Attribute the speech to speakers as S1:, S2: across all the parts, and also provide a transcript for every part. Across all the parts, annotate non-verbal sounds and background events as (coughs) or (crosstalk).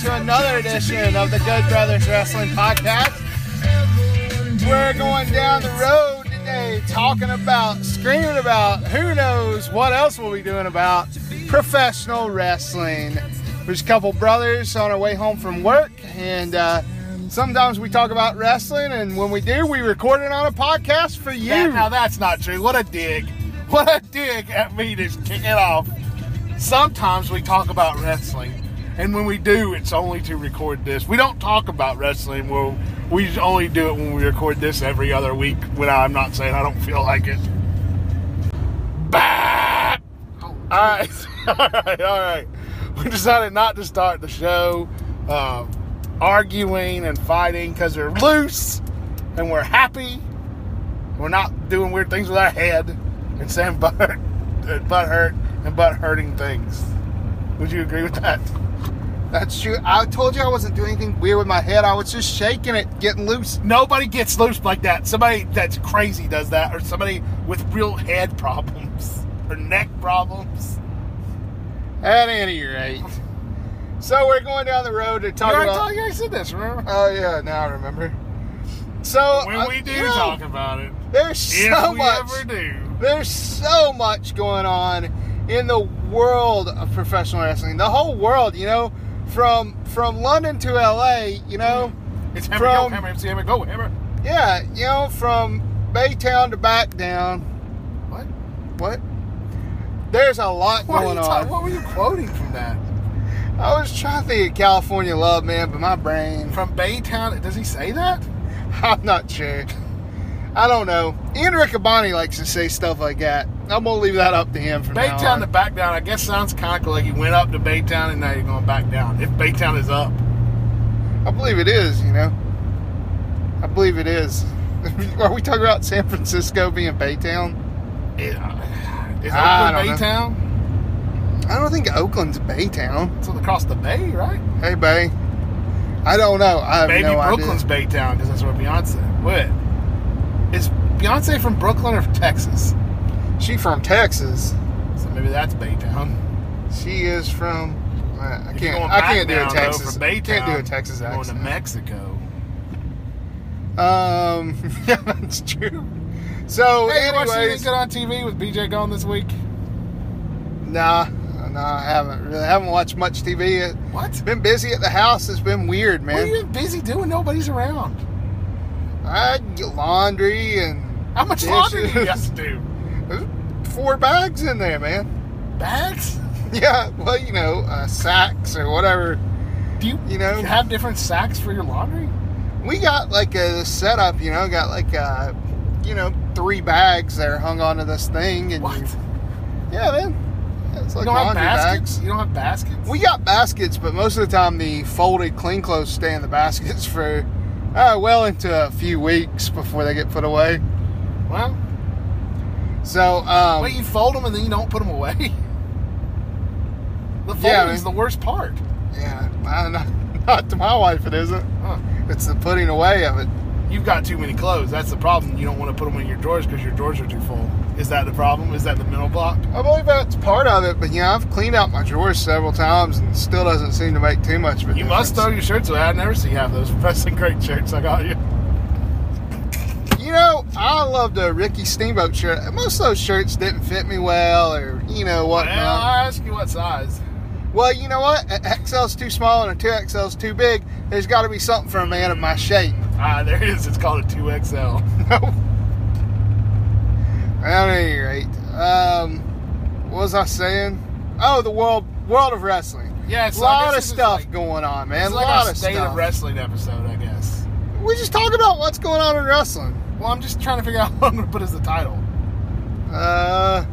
S1: to
S2: another edition of the Good Brothers Wrestling Podcast. We're going down the road today talking about, screaming about, who knows what else we'll be doing about professional wrestling. There's a couple brothers on our way home from work, and uh, sometimes we talk about wrestling, and when we do, we record it on a podcast for you.
S3: That- now that's not true. What a dig. What a dig at me to kick it off. Sometimes we talk about wrestling, and when we do, it's only to record this. We don't talk about wrestling. We'll, we only do it when we record this every other week. When I'm not saying I don't feel like it. Bah! All right, all right, (laughs) all right. We decided not to start the show uh, arguing and fighting because we're loose and we're happy. We're not doing weird things with our head and saying (laughs) butt hurt, butt hurt and butt hurting things. Would you agree with that?
S2: That's true. I told you I wasn't doing anything weird with my head. I was just shaking it, getting loose.
S3: Nobody gets loose like that. Somebody that's crazy does that, or somebody with real head problems or neck problems.
S2: At any rate. So we're going down the road to talk
S3: already,
S2: about.
S3: you said this, remember?
S2: Oh yeah, now I remember. So
S3: when
S2: uh,
S3: we do
S2: you know,
S3: talk about it,
S2: there's
S3: if
S2: so
S3: we
S2: much.
S3: ever do.
S2: There's so much going on in the world of professional wrestling. The whole world, you know, from from London to LA, you know,
S3: It's hammer,
S2: From-
S3: go, hammer, MC hammer, go, hammer.
S2: yeah, you know, from Baytown to back down.
S3: What?
S2: What? There's a lot
S3: What,
S2: going on.
S3: talking- what were you quoting from that?
S2: I was trying to think of California love, man, but my brain.
S3: From Baytown? Does he say that? (laughs)
S2: I'm not sure. I don't know. Ian Riccaboni likes to say stuff like that. I'm gonna leave that up to him now
S3: Baytown
S2: on.
S3: to back down, I guess sounds kind of. Like you went up to Baytown and now you're going back down. If Baytown is up,
S2: I believe it is. You know. I believe it is. (laughs) Are we talking about San Francisco being Baytown?
S3: it, uh, is
S2: I
S3: Oakland
S2: don't know.
S3: Baytown?
S2: I don't think Oakland's Baytown.
S3: It's across the bay, right?
S2: Hey, Bay. I don't know. I have
S3: Maybe
S2: no
S3: Brooklyn's
S2: idea.
S3: Baytown because that's where Beyonce. What? Is Beyonce from Brooklyn or Texas?
S2: She from Texas.
S3: So maybe that's Baytown.
S2: She is from. I can't. I can't do a
S3: down, though,
S2: Texas.
S3: from
S2: Can't do a Texas
S3: you're Going to. Mexico.
S2: Um, yeah, (laughs) that's true. So,
S3: Hey, you watched anything
S2: anyways,
S3: good on TV with BJ gone this week?
S2: nah, nah, I haven't really haven't watched much TV.
S3: What?
S2: It's been busy at the house. It's been weird, man.
S3: What are you busy doing? Nobody's around.
S2: I get laundry and
S3: How much laundry do you have to do? (laughs)
S2: there's four bags in there, man.
S3: Bags? (laughs)
S2: Yeah, well, you know, uh, sacks or whatever.
S3: Do you,
S2: You know?
S3: have different sacks for your laundry?
S2: We got like a setup, you know, got like uh you know, three bags that are hung onto this thing, and
S3: What?
S2: you- yeah, man, Yeah, it's
S3: You don't have
S2: laundry
S3: baskets?
S2: bags.
S3: You don't have baskets?
S2: We got baskets, but most of the time the folded clean clothes stay in the baskets (laughs) for uh, well into a few weeks before they get put away.
S3: well,
S2: So, um,
S3: wait, you fold them and then you don't put them away? The folding
S2: Yeah,
S3: is the worst part.
S2: yeah, not, (laughs) not to my wife, it isn't.
S3: Huh.
S2: It's the putting away of it.
S3: You've got too many clothes. That's the problem. You don't want to put them in your drawers because your drawers are too full. Is that the problem? Is that the mental block?
S2: I believe that's part of it, but yeah, I've cleaned out my drawers several times and still doesn't seem to make too much of a
S3: You must throw your shirts away. I never see half those (laughs) wrestling great shirts I got you.
S2: You know, I love the Ricky Steamboat shirt. Most of those shirts didn't fit me well, or you know
S3: Well,
S2: whatnot.
S3: I ask you what size.
S2: Well, you know what? A XL's too small and a 2XL's too big. There's got to be something for a man of my shape.
S3: Ah, there it is. It's called a 2XL.
S2: No. (laughs) At any rate, um, what was I saying? Oh, the world world of wrestling.
S3: Yeah, it's A
S2: lot of stuff
S3: like-
S2: going on, man.
S3: It's
S2: A lot
S3: a
S2: of
S3: state
S2: stuff.
S3: of wrestling episode, I guess.
S2: we just talk about what's going on in wrestling.
S3: Well, I'm just trying to figure out (laughs) what I'm going to put as the title.
S2: Uh,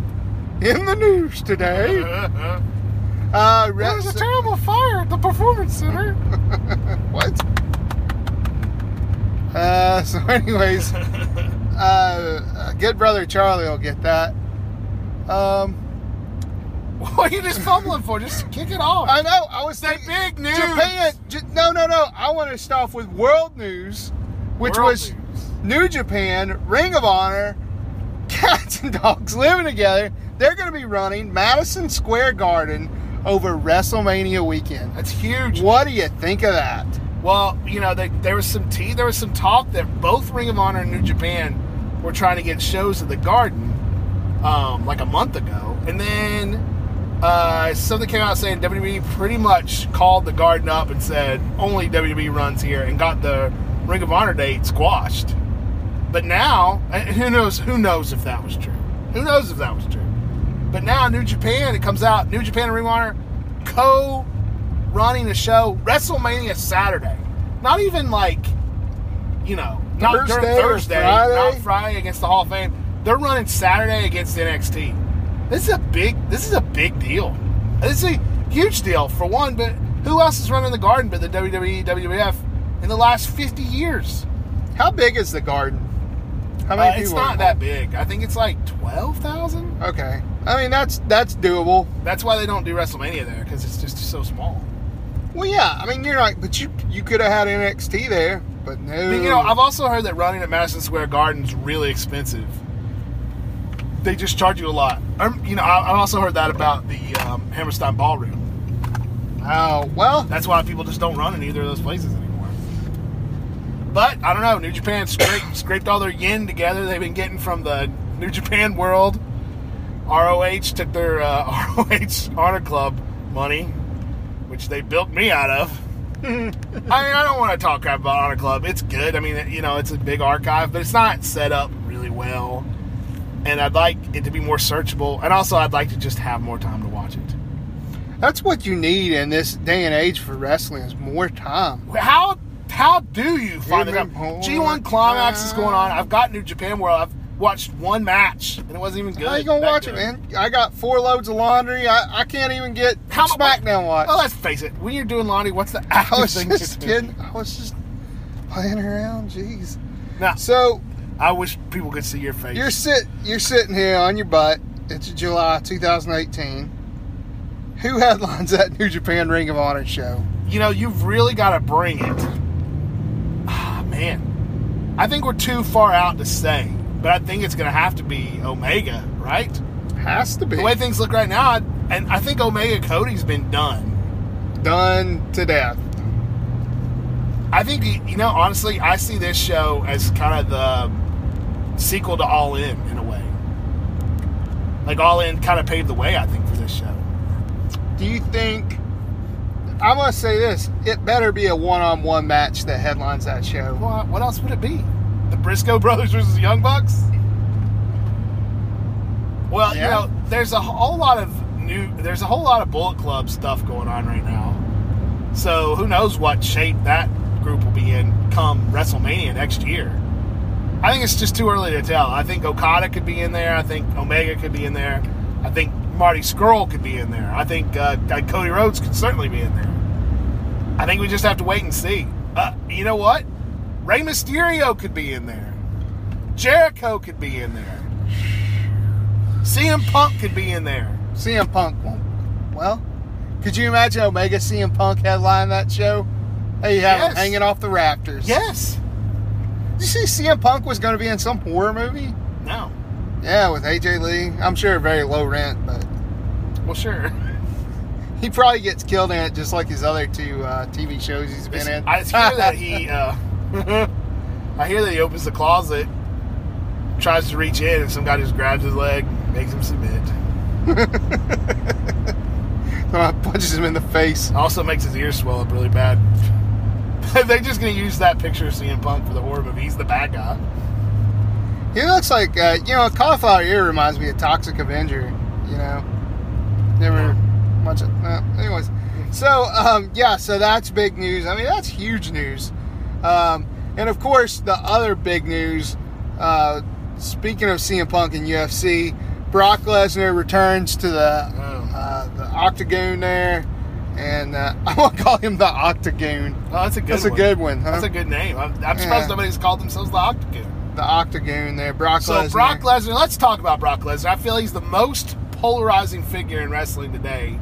S2: In the news today, (laughs) uh,
S3: There's a terrible fire at the performance center. (laughs)
S2: what? Uh, so, anyways, uh, good brother Charlie will get that. Um,
S3: what are you just fumbling for? Just kick it off.
S2: I know. I was
S3: Say
S2: thinking
S3: big news.
S2: Japan. J- no, no, no. I want to start off with world news, which
S3: World
S2: was
S3: news.
S2: New Japan, Ring of Honor, cats and dogs living together. They're going to be running Madison Square Garden over WrestleMania weekend.
S3: That's huge.
S2: What do you think of that?
S3: Well, you know, they, there was some tea, there was some talk that both Ring of Honor and New Japan were trying to get shows at the Garden, um, like a month ago, and then uh, something came out saying WWE pretty much called the Garden up and said only WWE runs here, and got the Ring of Honor date squashed. But now, eh, who knows? Who knows if that was true? Who knows if that was true? But now, New Japan, it comes out, New Japan and Ring Honor co running a show WrestleMania Saturday. Not even like, you know, not
S2: Thursday
S3: Thursday,
S2: Friday?
S3: not Friday against the Hall of Fame. They're running Saturday against NXT. This is a big. This is a big deal. This is a huge deal for one. But who else is running the Garden but the WWE, WWF in the last fifty years?
S2: How big is the garden? How
S3: Uh, it's not that big. I think it's like twelve thousand.
S2: Okay. I mean, that's that's doable.
S3: That's why they don't do WrestleMania there because it's just so small.
S2: Well, yeah. I mean, you're not, but you you could have had NXT there, but no.
S3: I mean, you know, I've also heard that running at Madison Square Garden's really expensive. They just charge you a lot. Um, you know, I- I've also heard that about the um, Hammerstein Ballroom.
S2: oh well.
S3: That's why people just don't run in either of those places. But I don't know. New Japan scraped, (coughs) scraped all their yen together. They've been getting from the New Japan World. ROH took their uh, (laughs) ROH Honor Club money, which they built me out of. (laughs) I mean, I don't want to talk crap about Honor Club. It's good. I mean, you know, it's a big archive, but it's not set up really well. And I'd like it to be more searchable. And also, I'd like to just have more time to watch it.
S2: That's what you need in this day and age for wrestling is more time.
S3: How how do you find the time? G1 Climax is going on. I've got New Japan World. I've watched one match and it wasn't even good.
S2: How you gonna watch
S3: good.
S2: it, man? I got four loads of laundry. I, I can't even get
S3: How
S2: SmackDown watch.
S3: Well, let's face it. When you're doing laundry, what's the
S2: I was
S3: thing
S2: just kidding. I was just playing around. Jeez.
S3: Now,
S2: So
S3: I wish people could see your face.
S2: you're sit you're sitting here on your butt. It's July 2018. Who headlines that New Japan Ring of Honor show?
S3: you know, you've really got to bring it. Man. I think we're too far out to say, but I think it's going to have to be Omega, right?
S2: Has to be
S3: The way things look right now, and I think Omega Cody's been done.
S2: done to death.
S3: I think you know honestly, I see this show as kind of the sequel to All In in a way. Like All In kind of paved the way, I think, for this show.
S2: Do you think? I'm gonna say this. It better be a one-on-one match that headlines that show.
S3: What, uh, what else would it be? The Briscoe brothers versus Young Bucks? Well,
S2: Yeah.
S3: you know, there's a whole lot of new, there's a whole lot of Bullet Club stuff going on right now. So who knows what shape that group will be in come WrestleMania next year. I think it's just too early to tell. I think Okada could be in there. I think Omega could be in there. I think Marty Scurll could be in there. I think uh, Cody Rhodes could certainly be in there. I think we just have to wait and see. Uh, you know what? Rey Mysterio could be in there. Jericho could be in there. CM Punk could be in there.
S2: CM Punk won't. Well, could you imagine Omega CM Punk headline that show? Hey, you have him hanging off the rafters.
S3: Yes.
S2: Did you see CM Punk was going to be in some horror movie?
S3: No.
S2: Yeah, with AJ Lee. I'm sure very low rent, but
S3: Well, sure. (laughs)
S2: he probably gets killed in it just like his other two uh, TV shows he's been in.
S3: I hear (laughs) that he. Uh, (laughs) I hear that he opens the closet, tries to reach in, and some guy just grabs his leg, makes him submit.
S2: punches him in the face.
S3: Also makes his ears swell up really bad. They're just gonna use that picture of CM Punk for the horror movie. He's the bad guy.
S2: He looks like, uh, you know, a cauliflower ear reminds me of Toxic Avenger. You know, never much. Of, uh, anyways, so um, yeah, so that's big news. I mean, that's huge news. Um, and of course, the other big news. Uh, speaking of CM Punk and UFC, Brock Lesnar returns to the
S3: Oh.
S2: uh, the octagon there, and uh, (laughs) I want to call him the octagon.
S3: Oh, that's a good
S2: That's a
S3: one.
S2: good one, huh?
S3: That's a good name. I'm, I'm
S2: Yeah.
S3: surprised nobody's called themselves the Octagon.
S2: The octagon there, Brock
S3: So
S2: Lesnar.
S3: So Brock Lesnar, let's talk about Brock Lesnar. I feel he's the most polarizing figure in wrestling today.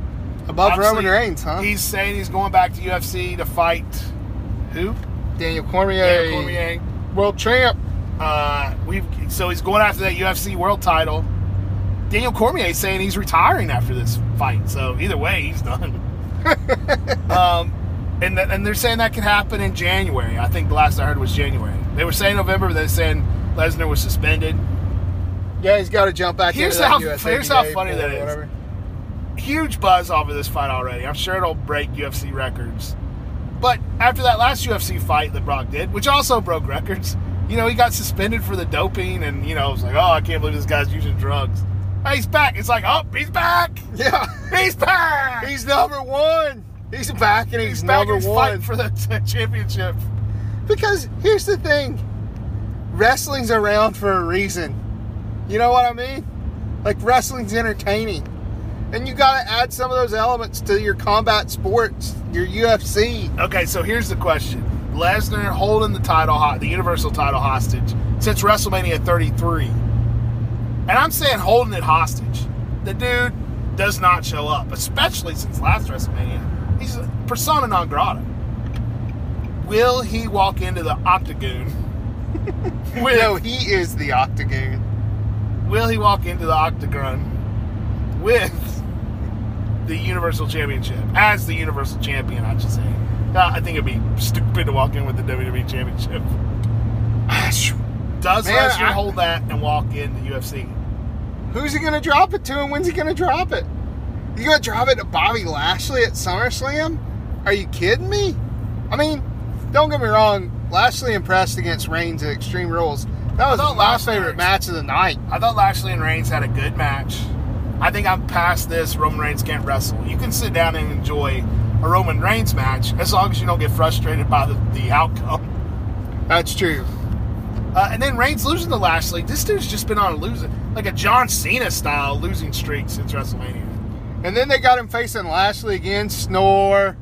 S2: above
S3: Obviously,
S2: Roman Reigns, huh?
S3: He's saying he's going back to UFC to fight who?
S2: Daniel Cormier,
S3: Daniel Cormier.
S2: world champ.
S3: Uh, we so he's going after that UFC world title. Daniel Cormier is saying he's retiring after this fight. So either way, he's done. (laughs) um, and th- and they're saying that could happen in January. I think the last I heard was January. They were saying November, but they're saying Lesnar was suspended.
S2: Yeah, he's got to jump back
S3: Here's
S2: into
S3: how- here's how funny that is. Huge buzz over this fight already. I'm sure it'll break UFC records. But after that last UFC fight that Brock did, which also broke records, you know, he got suspended for the doping, and you know, it was like, oh, I can't believe this guy's using drugs. Hey, he's back. It's like, oh, he's back.
S2: Yeah,
S3: He's back.
S2: he's number one. He's back and he's,
S3: He's back.
S2: number
S3: He's
S2: one.
S3: for the (laughs) championship.
S2: Because here's the thing wrestling's around for a reason. You know what I mean? Like, wrestling's entertaining. And you got to add some of those elements to your combat sports, your UFC.
S3: Okay, so here's the question: Lesnar holding the title, the Universal title hostage since WrestleMania 33, and I'm saying holding it hostage. The dude does not show up, especially since last WrestleMania. He's persona non grata. Will he walk into the octagon? (laughs) with,
S2: No, he is the octagon.
S3: will he walk into the octagon with the Universal Championship as the Universal Champion? I should say. Uh, I think it'd be stupid to walk in with the WWE Championship. Does
S2: Man,
S3: Lesnar
S2: I-
S3: hold that and walk in the UFC?
S2: Who's he going to drop it to and when's he going to drop it? You going to drop it to Bobby Lashley at SummerSlam? Are you kidding me? I mean, don't get me wrong. Lashley impressed against Reigns at Extreme Rules. That was my
S3: last
S2: favorite
S3: match-
S2: match of the night.
S3: I thought Lashley and Reigns had a good match. I think I'm past this. Roman Reigns can't wrestle. You can sit down and enjoy a Roman Reigns match as long as you don't get frustrated by the, the outcome.
S2: That's true.
S3: Uh, and then Reigns losing to Lashley. This dude's just been on a losing, like a John Cena style losing streak since WrestleMania.
S2: And then they got him facing Lashley again. Snore.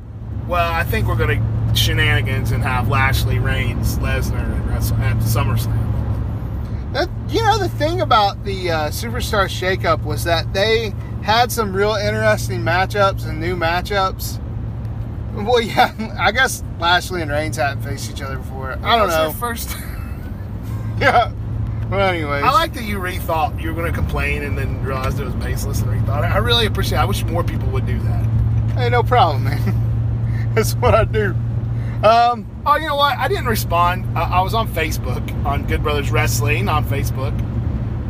S3: Well, I think we're gonna shenanigans and have Lashley, Reigns, Lesnar at, SummerSlam.
S2: That, you know, the thing about the uh, Superstar Shakeup was that they had some real interesting matchups and new matchups. Well, yeah, (laughs) I guess Lashley and Reigns hadn't faced each other before. I don't
S3: That was their
S2: know.
S3: First, (laughs) (laughs)
S2: Yeah. Well, anyways.
S3: I like that you rethought you were gonna complain and then realized it was baseless and rethought it. I really appreciate. it. I wish more people would do that.
S2: Hey, no problem, man. That's what I do. Um,
S3: Oh, you know what? I didn't respond. I, was on Facebook on Good Brothers Wrestling on Facebook,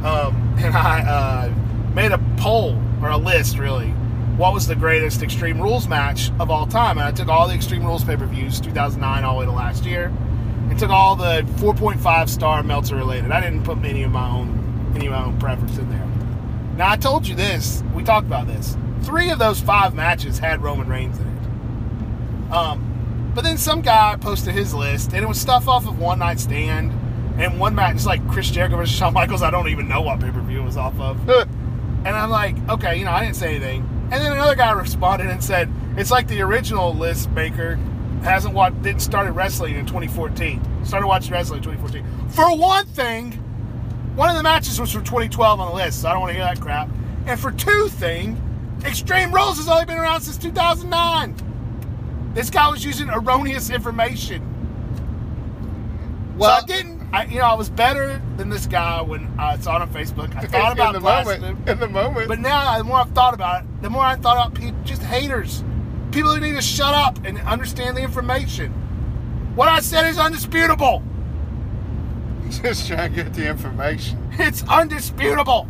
S3: um, (laughs) and I uh, made a poll or a list, really. What was the greatest Extreme Rules match of all time? And I took all the Extreme Rules pay per views, 2009 all the way to last year, and took all the 4.5 star Meltzer related. I didn't put any of my own any of my own preference in there. Now I told you this. We talked about this. Three of those five matches had Roman Reigns in it. Um, but then some guy posted his list, and it was stuff off of One Night Stand, and one match. It's like Chris Jericho versus Shawn Michaels. I don't even know what pay per view it was off of. And I'm like, okay, you know, I didn't say anything. And then another guy responded and said, it's like the original list maker hasn't watched, didn't started wrestling in 2014. Started watching wrestling in 2014. For one thing, one of the matches was from 2012 on the list, so I don't want to hear that crap. And for two thing, Extreme Rules has only been around since 2009. This guy was using erroneous information.
S2: well,
S3: so I didn't. I, you know, I was better than this guy when I saw it on Facebook. I (laughs) thought about
S2: in the moment.
S3: him.
S2: In the moment.
S3: But now, the more I've thought about it, the more I thought about people, just haters. People who need to shut up and understand the information. What I said is undisputable. (laughs)
S2: just trying to get the information. (laughs)
S3: It's undisputable.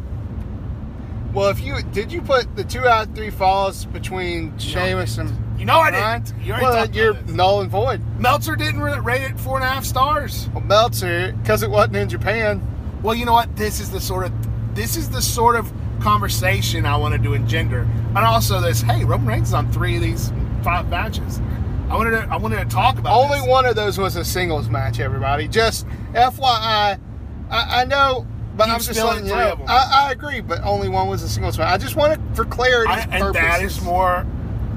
S2: Well, if you did, you put the two out of three falls between Sheamus and
S3: You know I didn't. You
S2: well, you're null and void.
S3: Meltzer didn't rate it four and a half stars.
S2: Well, Meltzer, because it wasn't in Japan.
S3: Well, you know what? This is the sort of this is the sort of conversation I wanted to engender, and also this. Hey, Roman Reigns is on three of these five matches. I wanted to I wanted to talk about
S2: Only
S3: this.
S2: one of those was a singles match. Everybody, just FYI, I, I know but
S3: Keep
S2: I'm just letting you know. I, I agree, but only one was a single match. I just wanted for clarity
S3: I, and that is more.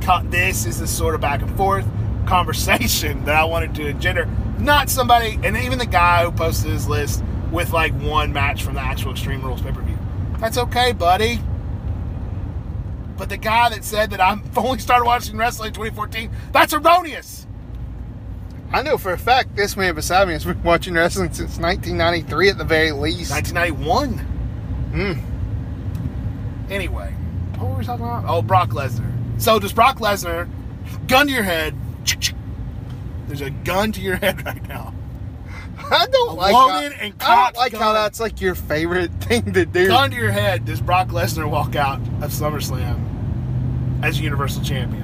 S3: This is the sort of back and forth conversation (laughs) that I wanted to engender. Not somebody, and even the guy who posted his list with like one match from the actual Extreme Rules pay per view. That's okay, buddy. But the guy that said that I'm (laughs) only started watching wrestling in 2014, that's erroneous.
S2: I know for a fact this man beside me has been watching wrestling since 1993 at the very least.
S3: 1991.
S2: Hmm.
S3: Anyway, what were we talking about? Oh, Brock Lesnar. So does Brock Lesnar, gun to your head. There's a gun to your (laughs) head right now.
S2: I don't like
S3: loaded
S2: how,
S3: and
S2: I don't like how that's like your favorite (laughs) thing to do.
S3: Gun to your head. Does Brock Lesnar walk out of SummerSlam as Universal Champion?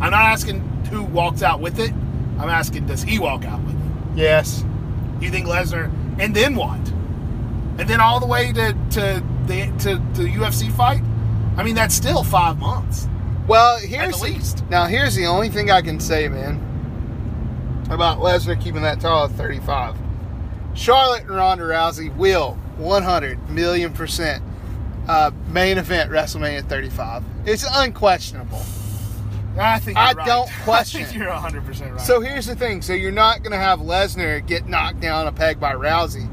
S3: I'm not asking who walks out with it. I'm asking does he walk out with it?
S2: Yes.
S3: You think Lesnar, and then what? And then all the way to to the to the UFC fight? I mean, that's still five months.
S2: Well, here's
S3: the least.
S2: now here's the only thing I can say, man, about Lesnar keeping that title at 35. Charlotte and Ronda Rousey will 100 million percent uh, main event WrestleMania 35. It's unquestionable.
S3: I think
S2: I
S3: right.
S2: don't question (laughs)
S3: I think you're 100 percent right.
S2: So here's the thing: so you're not going to have Lesnar get knocked down a peg by Rousey.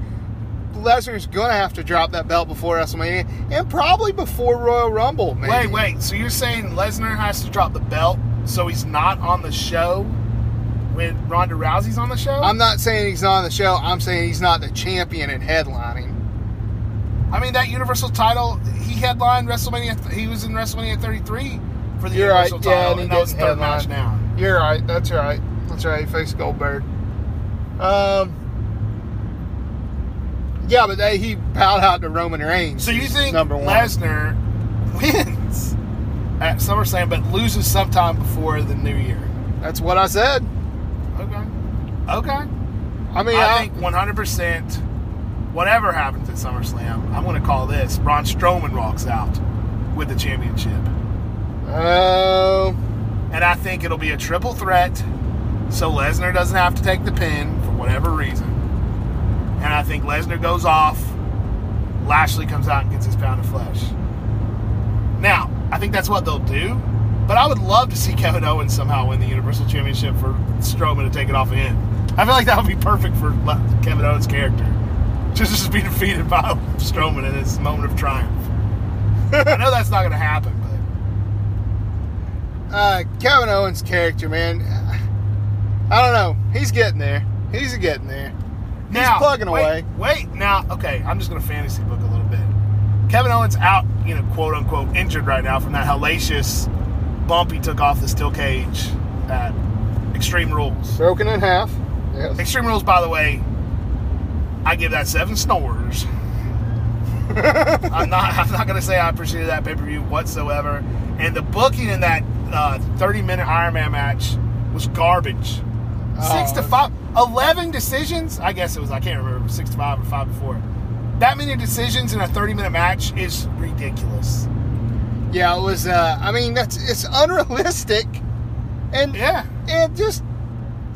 S2: Lesnar's going to have to drop that belt before WrestleMania and probably before Royal Rumble. Maybe.
S3: wait, wait. So you're saying Lesnar has to drop the belt so he's not on the show when Ronda Rousey's on the show?
S2: I'm not saying he's not on the show. I'm saying he's not the champion and headlining.
S3: I mean, that Universal title, he headlined WrestleMania. He was in WrestleMania 33 for the
S2: You're right.
S3: Universal
S2: Yeah,
S3: title,
S2: and he
S3: and that was the
S2: didn't
S3: third match now.
S2: You're right. That's right. That's right. He faced Goldberg. Um. Yeah, but they, he bowed out to Roman Reigns.
S3: So you think
S2: number one?
S3: Lesnar wins at SummerSlam, but loses sometime before the New Year?
S2: That's what I said.
S3: Okay. Okay.
S2: I mean,
S3: I
S2: I,
S3: think 100%, whatever happens at SummerSlam, I'm going to call this Braun Strowman walks out with the championship.
S2: Oh,
S3: And I think it'll be a triple threat, so Lesnar doesn't have to take the pin for whatever reason. And I think Lesnar goes off, Lashley comes out and gets his pound of flesh. Now, I think that's what they'll do, but I would love to see (laughs) Kevin Owens somehow win the Universal Championship for Strowman to take it off of him. I feel like that would be perfect for Kevin Owens' character. Just just be defeated by (laughs) Strowman in his moment of triumph. I know that's not going to happen, but
S2: uh, Kevin Owens' character, man. I don't know. He's getting there. He's getting there. He's
S3: now
S2: plugging
S3: wait,
S2: away.
S3: Wait, now, okay, I'm just going to fantasy book a little bit. Kevin Owens out, you know, quote unquote, injured right now from that hellacious bump he took off the steel cage at Extreme Rules.
S2: Broken in half. Yes.
S3: Extreme Rules, by the way, I give that seven snores. (laughs) I'm not. I'm not going to say I appreciated that pay per view whatsoever. And the booking in that uh, 30 minute Iron Man match was garbage. Six to
S2: Oh.
S3: five, 11 decisions. I guess it was. I can't remember. Six to five or five to four. That many decisions in a 30 minute match is ridiculous.
S2: Yeah, it was. Uh, I mean, that's it's unrealistic, and
S3: Yeah.
S2: and just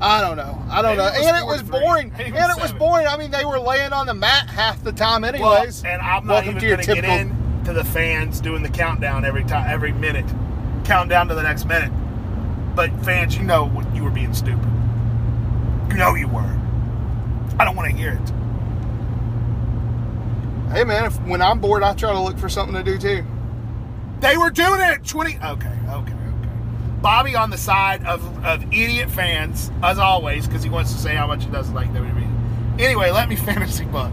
S2: I don't know. I don't
S3: Maybe
S2: know.
S3: it
S2: and it was
S3: three.
S2: boring. And
S3: it was
S2: it was boring. I mean, they were laying on the mat half the time,
S3: Well,
S2: anyways.
S3: and I'm not
S2: Welcome
S3: even
S2: to your
S3: going to get
S2: typical-
S3: in to the fans doing the countdown every time, every minute, count down to the next minute. But fans, you know what you were being stupid. You know you were. I don't want to hear it.
S2: Hey, man, if, when I'm bored, I try to look for something to do too.
S3: They were doing it at 20. Okay, okay, okay. Bobby on the side of, of idiot fans, as always, because he wants to say how much he doesn't like WWE. Anyway, let me (laughs) fantasy book.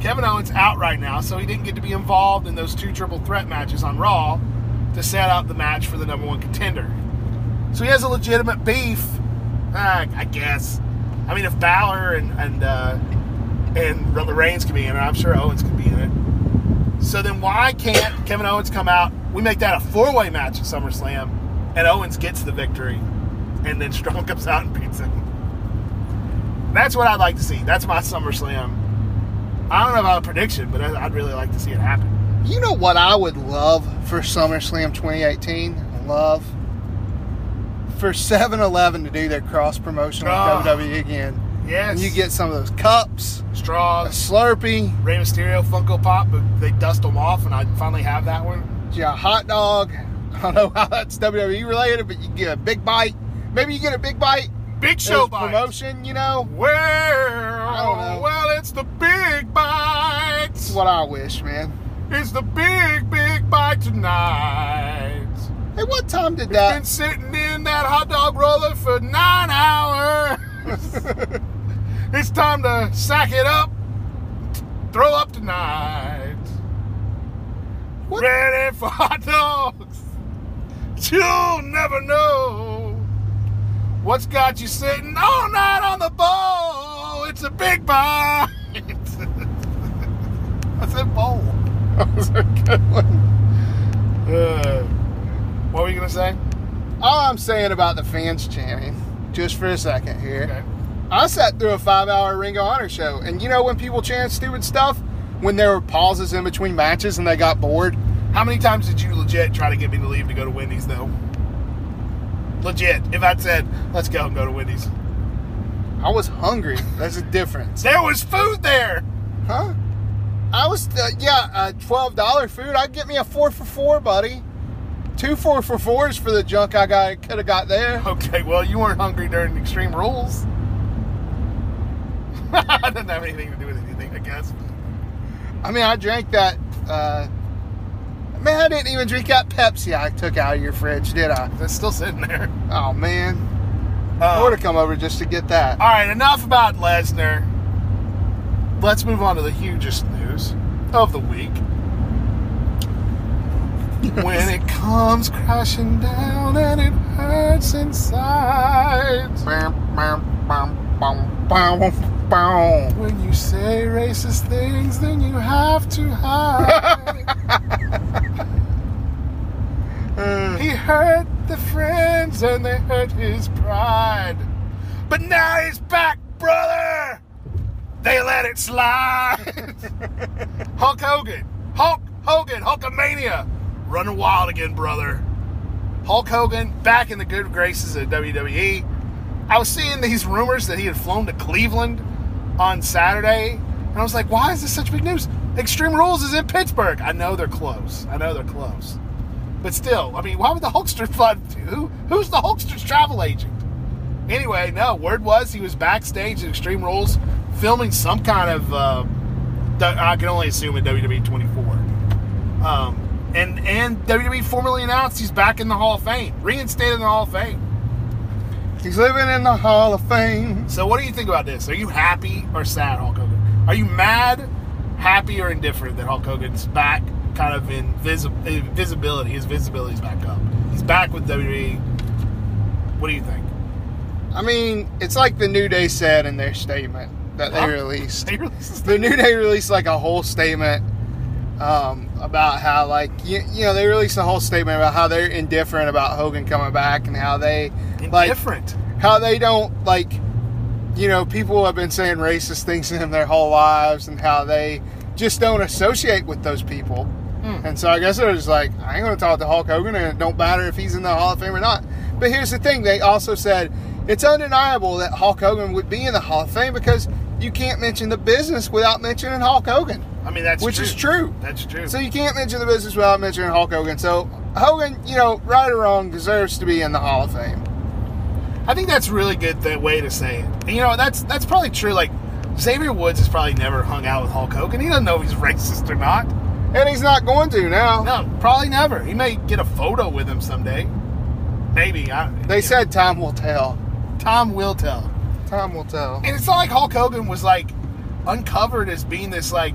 S3: Kevin Owens out right now, so he didn't get to be involved in those two triple threat matches on Raw to set up the match for the number one contender. So he has a legitimate beef, uh, I guess. I mean, if Balor and and uh, and Reigns can be in it, I'm sure Owens can be in it. So then why can't Kevin Owens come out? We make that a four-way match at SummerSlam, and Owens gets the victory, and then (laughs) Strong comes out and beats him. That's what I'd like to see. That's my SummerSlam. I don't know about a prediction, but I'd really like to see it happen.
S2: You know what I would love for SummerSlam 2018? Love for 7-Eleven to do their cross promotion with
S3: Oh.
S2: WWE again.
S3: Yes.
S2: And you get some of those cups, a
S3: straws.
S2: Slurpee,
S3: Rey Mysterio Funko Pop, but they dust them off, and I finally have that one.
S2: you got a hot dog. (laughs) I don't know how that's WWE related, but you get a big bite. Maybe you get a big bite.
S3: Big show bite.
S2: promotion, you know. Don't know.
S3: well, it's the big bite.
S2: That's what I wish, man.
S3: It's the big, big bite tonight.
S2: Hey, what time did that?
S3: Been sitting in that hot dog roller for nine hours. (laughs) it's time to sack it up, throw up tonight.
S2: What?
S3: Ready for hot dogs. You'll never know what's got you sitting all night on the bowl. It's a big bite. (laughs) I said bowl. (laughs)
S2: That was a good one.
S3: Uh, what were you gonna say?
S2: All I'm saying about the fans chanting, just for a second here.
S3: Okay.
S2: I sat through a five hour Ring of Honor show, and you know when people chant stupid stuff? When there were pauses in between matches and they got bored?
S3: How many times did you legit try to get me to leave to go to Wendy's though? Legit. If I'd said, let's go and go to Wendy's.
S2: I was hungry. (laughs) That's a difference.
S3: There was food there.
S2: Huh? I was, uh, yeah, uh, $12 food. I'd get me a four for four, buddy. Two four for fours for the junk I got could have got there. (laughs)
S3: Okay, well, you weren't hungry during Extreme Rules. (laughs) I didn't have anything to do with anything, I guess.
S2: I mean, I drank that. Uh, man, I didn't even drink that Pepsi I took out of your fridge, did I?
S3: It's still sitting there.
S2: Oh, man.
S3: Uh,
S2: I would have come over just to get that.
S3: all right, enough about Lesnar. Let's move on to the hugest news of the week. When it comes crashing down and it hurts inside.
S2: Bam, bam, bam, bam, bam, bam.
S3: When you say racist things, then you have to hide. (laughs) He hurt the friends and they hurt his pride. But now he's back, brother. They let it slide. (laughs) Hulk Hogan. Hulk Hogan. Hulkamania. Running wild again, brother. Hulk Hogan back in the good graces of WWE. I was seeing these rumors that he had flown to Cleveland on Saturday, and I was like, why is this such big news? Extreme Rules is in Pittsburgh. I know they're close. I know they're close. But still, I mean, why would the Hulkster (laughs) fly? Who, who's the Hulkster's travel agent? Anyway, no, word was he was backstage at Extreme Rules filming some kind of, uh, I can only assume at WWE 24. Um, and, and WWE formally announced he's back in the Hall of Fame, reinstated in the Hall of Fame.
S2: he's living in the Hall of Fame.
S3: So, what do you think about this? Are you happy or sad, Hulk Hogan? Are you mad, happy, or indifferent that Hulk Hogan's back, kind of in visi- in visibility? His visibility's back up. He's back with WWE. What do you think?
S2: I mean, it's like the New Day said in their statement that they
S3: Huh?
S2: released. (laughs)
S3: They released
S2: The New Day released like a whole statement um, about how, like, you, you know, they released a whole statement about how they're indifferent about Hogan coming back and how they, like,
S3: indifferent.
S2: how they don't like you know people have been saying racist things to them their whole lives and how they just don't associate with those people
S3: Hmm.
S2: and so i guess it was like i ain't gonna talk to hulk hogan and it don't matter if he's in the hall of fame or not but here's the thing they also said it's undeniable that hulk hogan would be in the hall of fame because you can't mention the business without mentioning hulk hogan
S3: I mean, that's
S2: which
S3: true.
S2: is true
S3: That's true.
S2: so you can't mention the business without mentioning hulk hogan so hogan you know right or wrong deserves to be in the hall of fame
S3: I think that's really good th- way to say it. And, you know, that's that's probably true. Like Xavier Woods has probably never hung out with Hulk Hogan. He doesn't know if he's racist or not.
S2: and he's not going to now
S3: No, probably never. He may get a photo with him someday. Maybe. I,
S2: They said time will tell.
S3: Tom will tell.
S2: Time will tell.
S3: And it's not like Hulk Hogan was like uncovered as being this like,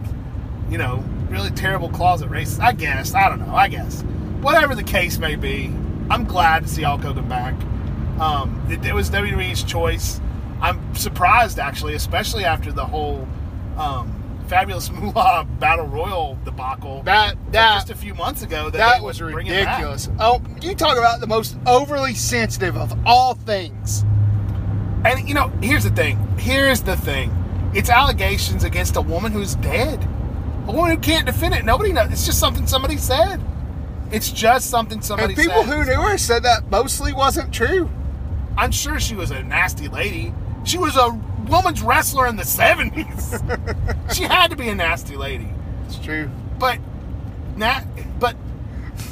S3: you know, really terrible closet racist. I guess. I don't know. I guess. Whatever the case may be, I'm glad to see Hulk Hogan back. Um, it, it was WWE's choice. I'm surprised actually, especially after the whole um, fabulous (laughs) Moolah Battle Royal debacle
S2: That
S3: just a few months ago. That,
S2: that was ridiculous. Oh, you talk about the most overly sensitive of all things.
S3: And you know, here's the thing. Here's the thing. It's allegations against a woman who's dead. A woman who can't defend it. Nobody knows. It's just something somebody said. It's just something somebody said.
S2: And people
S3: said.
S2: who knew her said that mostly wasn't true.
S3: I'm sure she was a nasty lady. She was a woman's wrestler in the 70s. (laughs) she had to be a nasty lady.
S2: It's true.
S3: But, na- but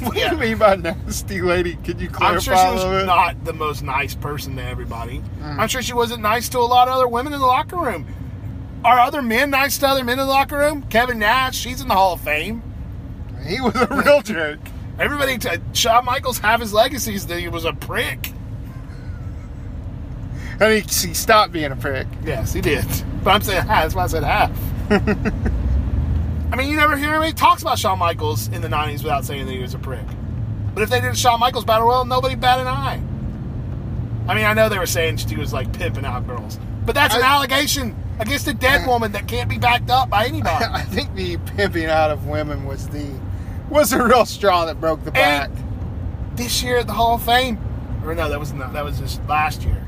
S2: What
S3: Yeah.
S2: do you mean by nasty lady? Could you clarify
S3: I'm sure she was not the most nice person to everybody.
S2: Mm.
S3: I'm sure she wasn't nice to a lot of other women in the locker room. Are other men nice to other men in the locker room? Kevin Nash, she's in the Hall of Fame.
S2: He was a real jerk.
S3: Everybody, t- Shawn Michaels, half his legacy is that he was a prick.
S2: And he, he stopped being a prick.
S3: Yes, he did. But I'm saying half. That's why I said half. (laughs) I mean, you never hear anybody talks about Shawn Michaels in the 90s without saying that he was a prick. But if they did a Shawn Michaels battle royal, nobody bat an eye. I mean, I know they were saying she was like pimping out girls. But that's an
S2: I-
S3: allegation against a dead woman that can't be backed up by (laughs) anybody.
S2: I think the pimping out of women was the was the real straw that broke the back.
S3: this year at the Hall of Fame, or no, that was not, that was just last year.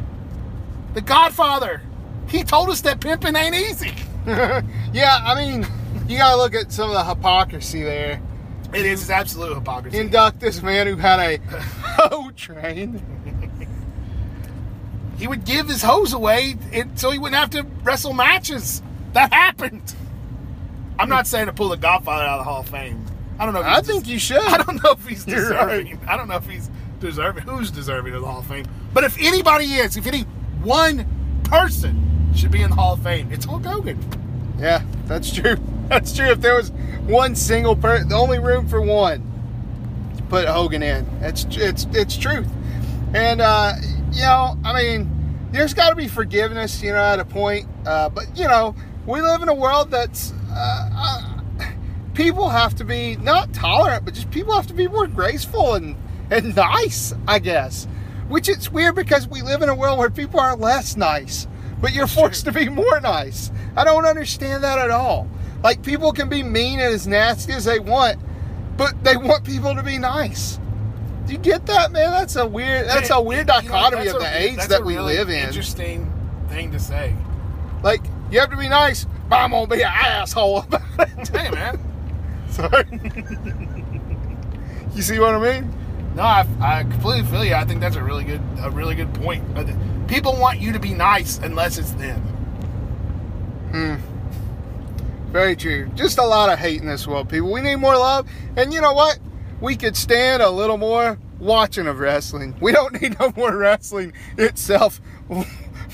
S3: The Godfather, he told us that pimping ain't easy. (laughs)
S2: yeah, I mean, you gotta look at some of the hypocrisy there.
S3: It is absolute hypocrisy.
S2: Induct this man who had a (laughs) hoe train.
S3: He would give his hose away so he wouldn't have to wrestle matches. That happened. I'm not saying to pull the Godfather out of the Hall of Fame. I don't know. If
S2: I think
S3: des-
S2: you should. (laughs)
S3: I don't know if he's deserving. I don't know if he's deserving. Who's deserving of the Hall of Fame? But if anybody is, if any one person should be in the Hall of Fame, it's Hulk Hogan.
S2: Yeah, that's true. (laughs) That's true. If there was one single person, the only room for one, put Hogan in. It's it's it's truth. And uh, you know, I mean, there's got to be forgiveness, you know, at a point. Uh, but you know, we live in a world that's uh, uh, people have to be not tolerant, but just people have to be more graceful and and nice, I guess. Which it's weird because we live in a world where people are less nice, but you're forced to be more nice. I don't understand that at all. Like people can be mean and as nasty as they want, but they want people to be nice. You get that, man? That's a weird. That's a weird
S3: You know,
S2: dichotomy of
S3: a-
S2: the age that we
S3: really
S2: live in.
S3: Interesting thing to say.
S2: Like you have to be nice, but I'm gonna be an asshole about it. (laughs)
S3: Hey, man. (laughs)
S2: Sorry. you see what I mean?
S3: No, I, I completely feel you. I think that's a really good, a really good point. People want you to be nice unless it's them. Hmm.
S2: Very true. Just a lot of hate in this world, people. We need more love. And you know what? We could stand a little more watching of wrestling. We don't (laughs) need no more wrestling itself. (laughs)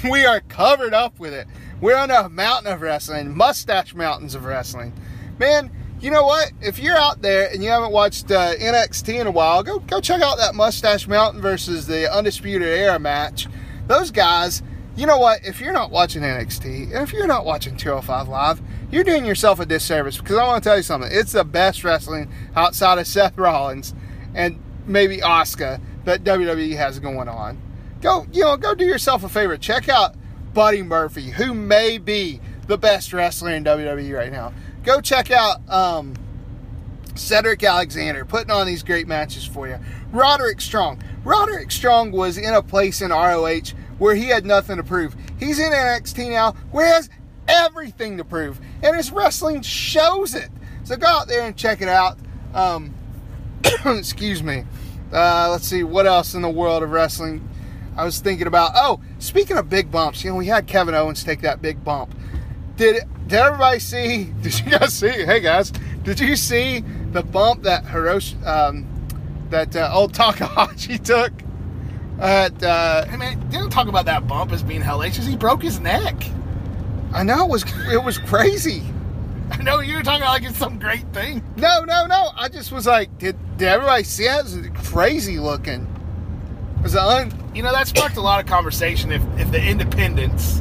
S2: We are covered up with it. We're on a mountain of wrestling, mustache mountains of wrestling. Man, you know what? If you're out there and you haven't watched uh, NXT in a while, go go check out that Mustache Mountain versus the Undisputed Era match. Those guys, you know what? If you're not watching NXT, and if you're not watching 205 Live, you're doing yourself a disservice because I want to tell you something. It's the best wrestling outside of (laughs) Seth Rollins and maybe Asuka that WWE has going on. Go, you know, go do yourself a favor. Check out Buddy Murphy, who may be the best wrestler in WWE right now. Go check out um, Cedric Alexander putting on these great matches for you. Roderick Strong. Roderick Strong was in a place in ROH where he had nothing to prove. He's in NXT now where he has everything to prove. And his wrestling shows it. So go out there and check it out. Um, (coughs) excuse me. Uh, let's see what else in the world of wrestling I was thinking about. Oh, speaking of big bumps, you know, we had Kevin Owens take that big bump. Did did everybody see? (laughs) Did you guys see? Hey guys, did you see the bump that Hiroshi, um, that uh, old Takahashi (laughs) took? At uh,
S3: Hey, man, didn't talk about that bump as being hellacious. He broke his neck.
S2: I know it was it was crazy.
S3: I know you were talking about like it's some great thing.
S2: No, no, no. I just was like, did did everybody see that? It was crazy looking. It was un,
S3: You know, that sparked a lot of conversation if, if the independence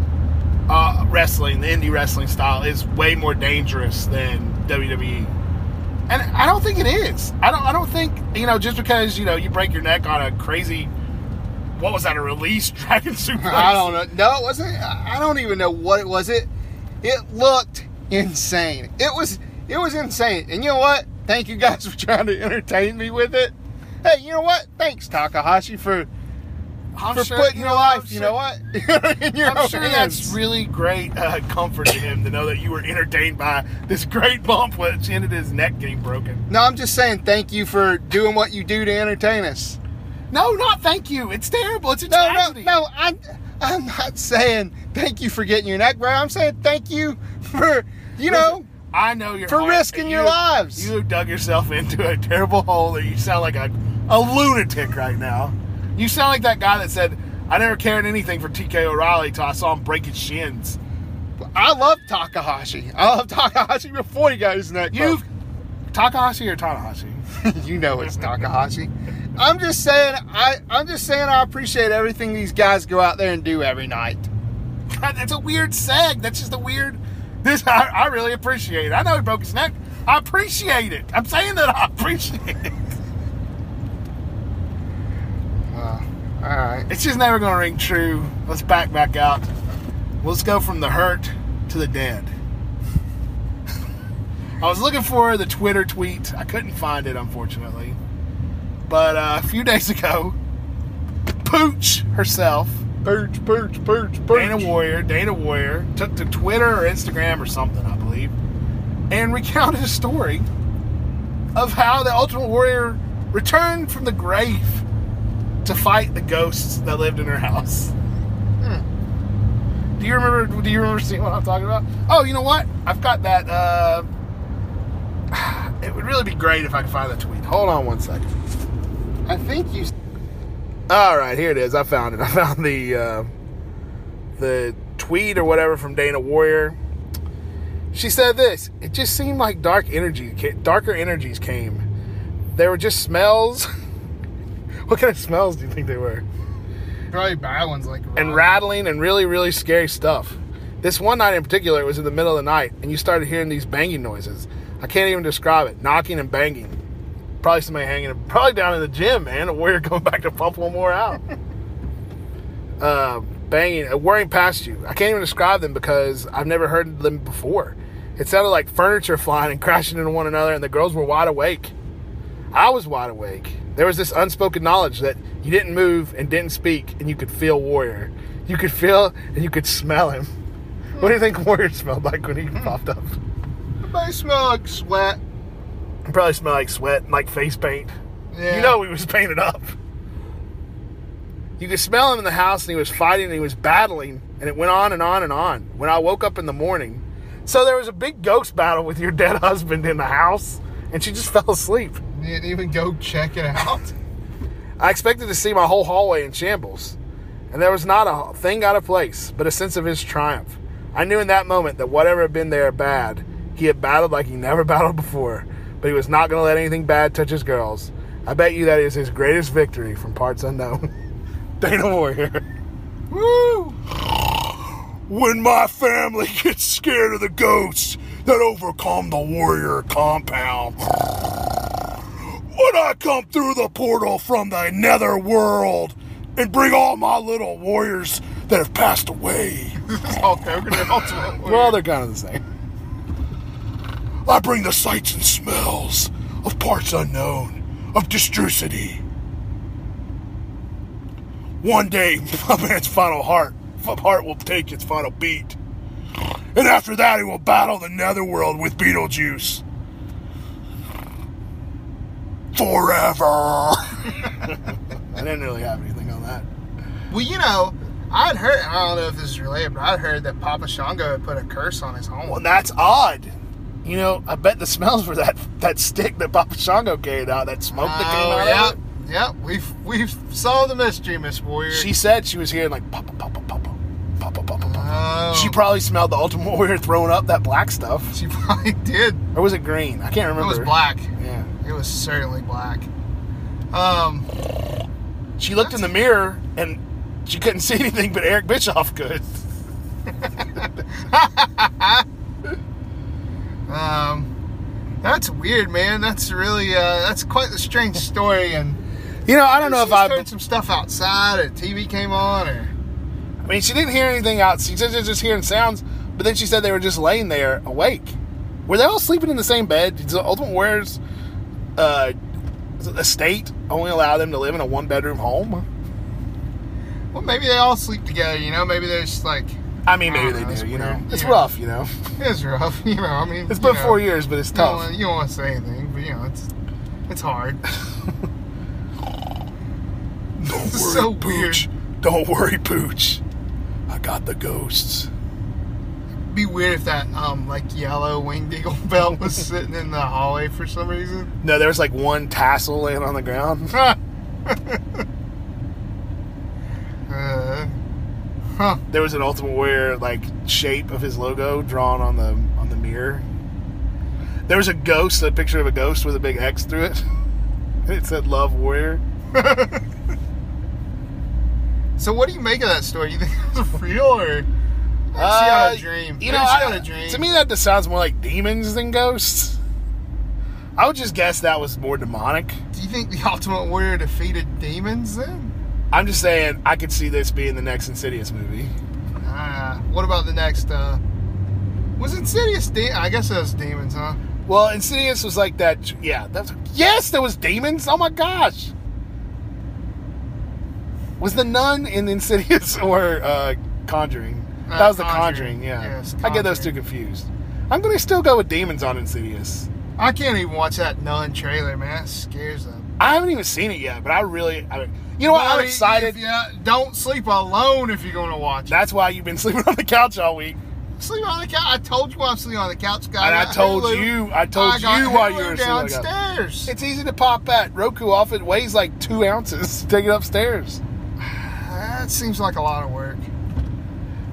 S3: uh, wrestling, the indie wrestling style, is way more dangerous than WWE. And I don't think it is. I don't. I don't think you know just because you know you break your neck on a crazy, what was that? A release (laughs) dragon suplex?
S2: I don't know. No, it wasn't. I don't even know what it was. It it looked insane. It was it was insane. And you know what? Thank you guys (laughs) for trying to entertain me with it. Hey, you know what? Thanks Takahashi for
S3: I'm
S2: for
S3: sure-
S2: putting
S3: you
S2: your life.
S3: I'm
S2: You
S3: sure-
S2: know what? (laughs) In your
S3: I'm sure
S2: hands.
S3: that's really great uh, comfort to him to know that you were entertained by this great bump which ended his neck getting broken.
S2: No, I'm just saying thank you for doing what you do to entertain us.
S3: No, not thank you. It's terrible. It's a
S2: No, no,
S3: tragedy.
S2: no. I'm, I'm not saying thank you for getting your neck broke. I'm saying thank you for, you know,
S3: I know you're
S2: For risking your lives.
S3: You dug yourself into a terrible hole that you sound like a, a lunatic right now. You sound like that guy that said, I never cared anything for TK O'Reilly till I saw him break his shins.
S2: I love Takahashi. I love Takahashi before he got his neck
S3: You. Takahashi or Tanahashi? (laughs)
S2: you know it's Takahashi. I'm just saying, I, I'm just saying I appreciate everything these guys go out there and do every night.
S3: God, that's a weird seg. That's just a weird. This I, I really appreciate it. I know he broke his neck. I appreciate it. I'm saying that I appreciate it.
S2: Uh, all right.
S3: It's just never going to ring true. Let's back back out. Let's go from the hurt to the dead. (laughs) I was looking for the Twitter tweet. I couldn't find it, unfortunately. But uh, a few days ago, Pooch herself,
S2: Pooch, pooch, pooch, pooch.
S3: Dana Warrior, Dana Warrior, took to Twitter or Instagram or something, I believe, and (laughs) recounted a story of how the Ultimate Warrior returned from the grave to fight the ghosts that lived in her house. Do you remember? Do you remember seeing what I'm talking about? Oh, you know what? I've got that. Uh, (sighs) it would really be great if I could find the tweet. Hold on one second.
S2: I think you.
S3: All right, here it is. I found it. (laughs) I found the uh, the tweet or whatever from Dana Warrior. She said this. It just seemed like dark energy, darker energies came. There were just smells. (laughs) what kind of smells do you think they were?
S2: Probably bad ones like
S3: And rattling and really, really scary stuff. This one night in particular, it was in the middle of the night, and you started hearing these banging noises. I can't even describe it. Knocking and banging. Probably somebody hanging, probably down in the gym, man. (laughs) A warrior coming back to pump one more out. uh, banging, uh, whirring past you. I can't even describe them because I've never heard them before. It sounded like furniture (laughs) flying and crashing into one another, and the girls were wide awake. I was wide awake. There was this unspoken knowledge that you didn't move and didn't speak, and you could feel Warrior. You could feel and you could smell him. What do you think (laughs) Warrior smelled like when he popped up?
S2: I smell like sweat.
S3: It probably smelled like sweat and like face paint.
S2: Yeah.
S3: You know he was painted up. You could smell him in the house, and he was fighting, and he was battling, and it went on and on and on. When I woke up in the morning, so there was a big ghost battle with your dead (laughs) husband in the house, and she just (laughs) fell asleep.
S2: You didn't even go check it out.
S3: I expected to see my whole hallway in shambles, and there was not a thing out of place, but a sense of his triumph. I knew in that moment that whatever had been there bad, he had battled like he never (laughs) battled before, but he was not going to let anything bad touch his girls. I bet you that is his greatest victory from parts unknown. (laughs) Dana Warrior.
S2: Woo!
S3: When my family gets scared of the ghosts that overcome the warrior compound. When I come through the portal from the nether world and bring all my little warriors that have passed away.
S2: Hulk Hogan and Ultimate Warrior.
S3: Well, they're kind of the same. I bring the sights and smells of parts unknown, of Destrucity. One day, (laughs) my man's final heart, heart will take its final beat. And after that, he will battle the netherworld with Beetlejuice. Forever. (laughs) I didn't really have anything on that.
S2: Well, you know, I'd heard, I don't know if this is related, but I'd heard that Papa Shango had put a curse on his home.
S3: Well, that's odd. You know, I bet the smells were that that stick that Papa Shango carried out, that smoke that came
S2: Oh,
S3: out of it.
S2: Yep, we've we've solved the mystery, Miss Warrior.
S3: She said she was hearing like papa, papa, papa, papa, papa, papa.
S2: Oh.
S3: She probably smelled the Ultimate Warrior throwing up that black stuff, (laughs)
S2: she probably did.
S3: or was it green? I can't remember.
S2: It was black.
S3: Yeah.
S2: It was certainly black. Um,
S3: She looked in the mirror and she couldn't (laughs) see anything, but Eric Bischoff could. (laughs)
S2: um, that's weird, man. That's really uh, that's quite the strange story. And
S3: You know, I don't know if I.
S2: heard some stuff outside, or TV came on, or
S3: I mean, she didn't hear anything out. She was just hearing sounds, but then she said they were just laying there awake. Were they all sleeping in the same bed? Did the Ultimate Warriors uh, estate only allow them to live in a one bedroom home?
S2: well, maybe they all sleep together. You know, maybe they're just like
S3: I mean, maybe
S2: I
S3: they
S2: don't
S3: do. You know, it's
S2: Yeah.
S3: rough. You know, (laughs)
S2: it's rough. You know, I mean,
S3: it's been
S2: know,
S3: four years, but it's
S2: don't,
S3: tough.
S2: wanna, you don't want to say anything, but you know, it's it's hard. (laughs) (laughs)
S3: Don't worry,
S2: So
S3: Pooch. Don't worry, Pooch. I got the ghosts.
S2: Be weird if that um like yellow winged eagle bell was sitting in the hallway for some reason.
S3: No, there was like one tassel laying on the ground.
S2: uh, huh.
S3: There was an Ultimate Warrior like shape of his logo drawn on the on the mirror. There was a ghost, a picture of a ghost with a big X through it. (laughs) It said "Love Warrior." (laughs)
S2: So what do you make of that story? You think it's was real or? She had a dream.
S3: Uh, You know, I-
S2: had a dream.
S3: to me that just sounds more like demons than ghosts. I would just guess that was more demonic.
S2: do you think the (laughs) Ultimate Warrior defeated demons then?
S3: I'm just saying I could see this being the next Insidious movie.
S2: Ah, what about the next? uh Was Insidious? De- I guess it was demons, huh?
S3: Well, Insidious was like that. Yeah, that's yes, there was demons. Oh my gosh. Was the nun in Insidious (laughs) or uh, Conjuring?
S2: Uh,
S3: that was the
S2: Conjuring.
S3: Conjuring. Yeah,
S2: Yes,
S3: I get those two confused. I'm gonna still go with demons on Insidious.
S2: I can't even watch that nun trailer, man. That scares them.
S3: I haven't even seen it yet, but I really, I, you know what? I'm excited.
S2: Yeah, don't sleep alone if you're going to watch it.
S3: That's why you've been (laughs) sleeping on the couch all week.
S2: Sleep on the couch. I told you I'm sleeping on the couch, guy.
S3: And I
S2: got
S3: told
S2: Hulu.
S3: you, I told
S2: I
S3: you while
S2: Hulu
S3: you were sleeping on the couch.
S2: downstairs.
S3: It's easy to pop that Roku off. It weighs like two ounces. Take it upstairs.
S2: That seems like a lot of work.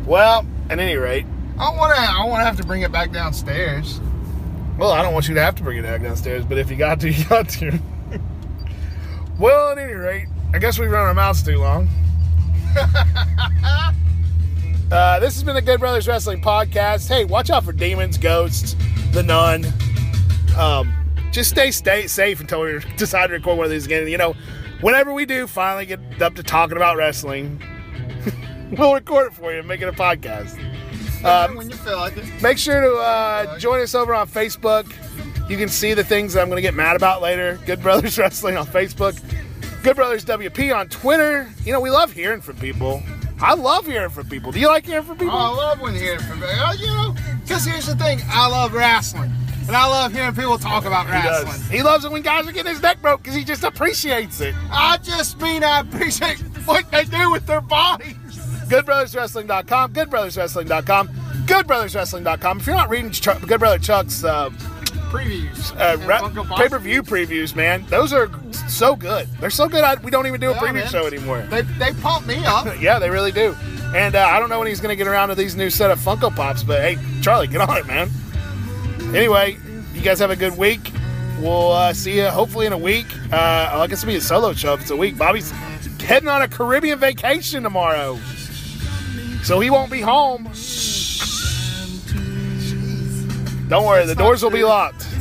S3: Well, at any rate,
S2: I want to. I want to have to bring it back downstairs.
S3: well, I don't want you to have to bring it back downstairs, but if you got to, (laughs) you got to. Well, at any rate, I guess we run our mouths too long. (laughs) uh, this has been the Good Brothers Wrestling Podcast. Hey, watch out for demons, ghosts, the nun. Um, just stay stay safe until we (laughs) decide to record one of these again. You know, whenever we do finally get up to talking about wrestling, (laughs) we'll record it for you and make it a podcast. Um,
S2: when you feel like it.
S3: Make sure to uh, join us over on Facebook. You can see the things that I'm going to get mad about later. Good Brothers (laughs) Wrestling on Facebook. Good Brothers WP on Twitter. You know, we love hearing from people. I love hearing from people. Do you like hearing from people?
S2: Oh, I love when hearing from uh, you know. Because here's the thing, I love wrestling, and I love hearing people talk about
S3: he
S2: wrestling.
S3: does. He loves it when guys are getting his neck broke because he just appreciates it.
S2: I just mean I appreciate what they do with their bodies.
S3: GoodBrothersWrestling.com. GoodBrothersWrestling.com. GoodBrothersWrestling.com. If you're not reading Good Brother Chuck's uh,
S2: Previews.
S3: uh, re-
S2: Funko Pops.
S3: pay-per-view previews, man, those are so good. They're so good. I, we don't even do a
S2: Yeah,
S3: preview
S2: man.
S3: show anymore.
S2: They, they pump me up. (laughs)
S3: Yeah, they really do. And uh, I don't know when he's going to get around to these new set of Funko Pops, but hey, Charlie, get on it, man. Anyway, you guys have a good week. We'll uh, see you hopefully in a week. Uh, I guess it'll be a solo show if it's a week. Bobby's heading on a Caribbean vacation tomorrow, so he won't be home. Don't worry, the doors will be locked.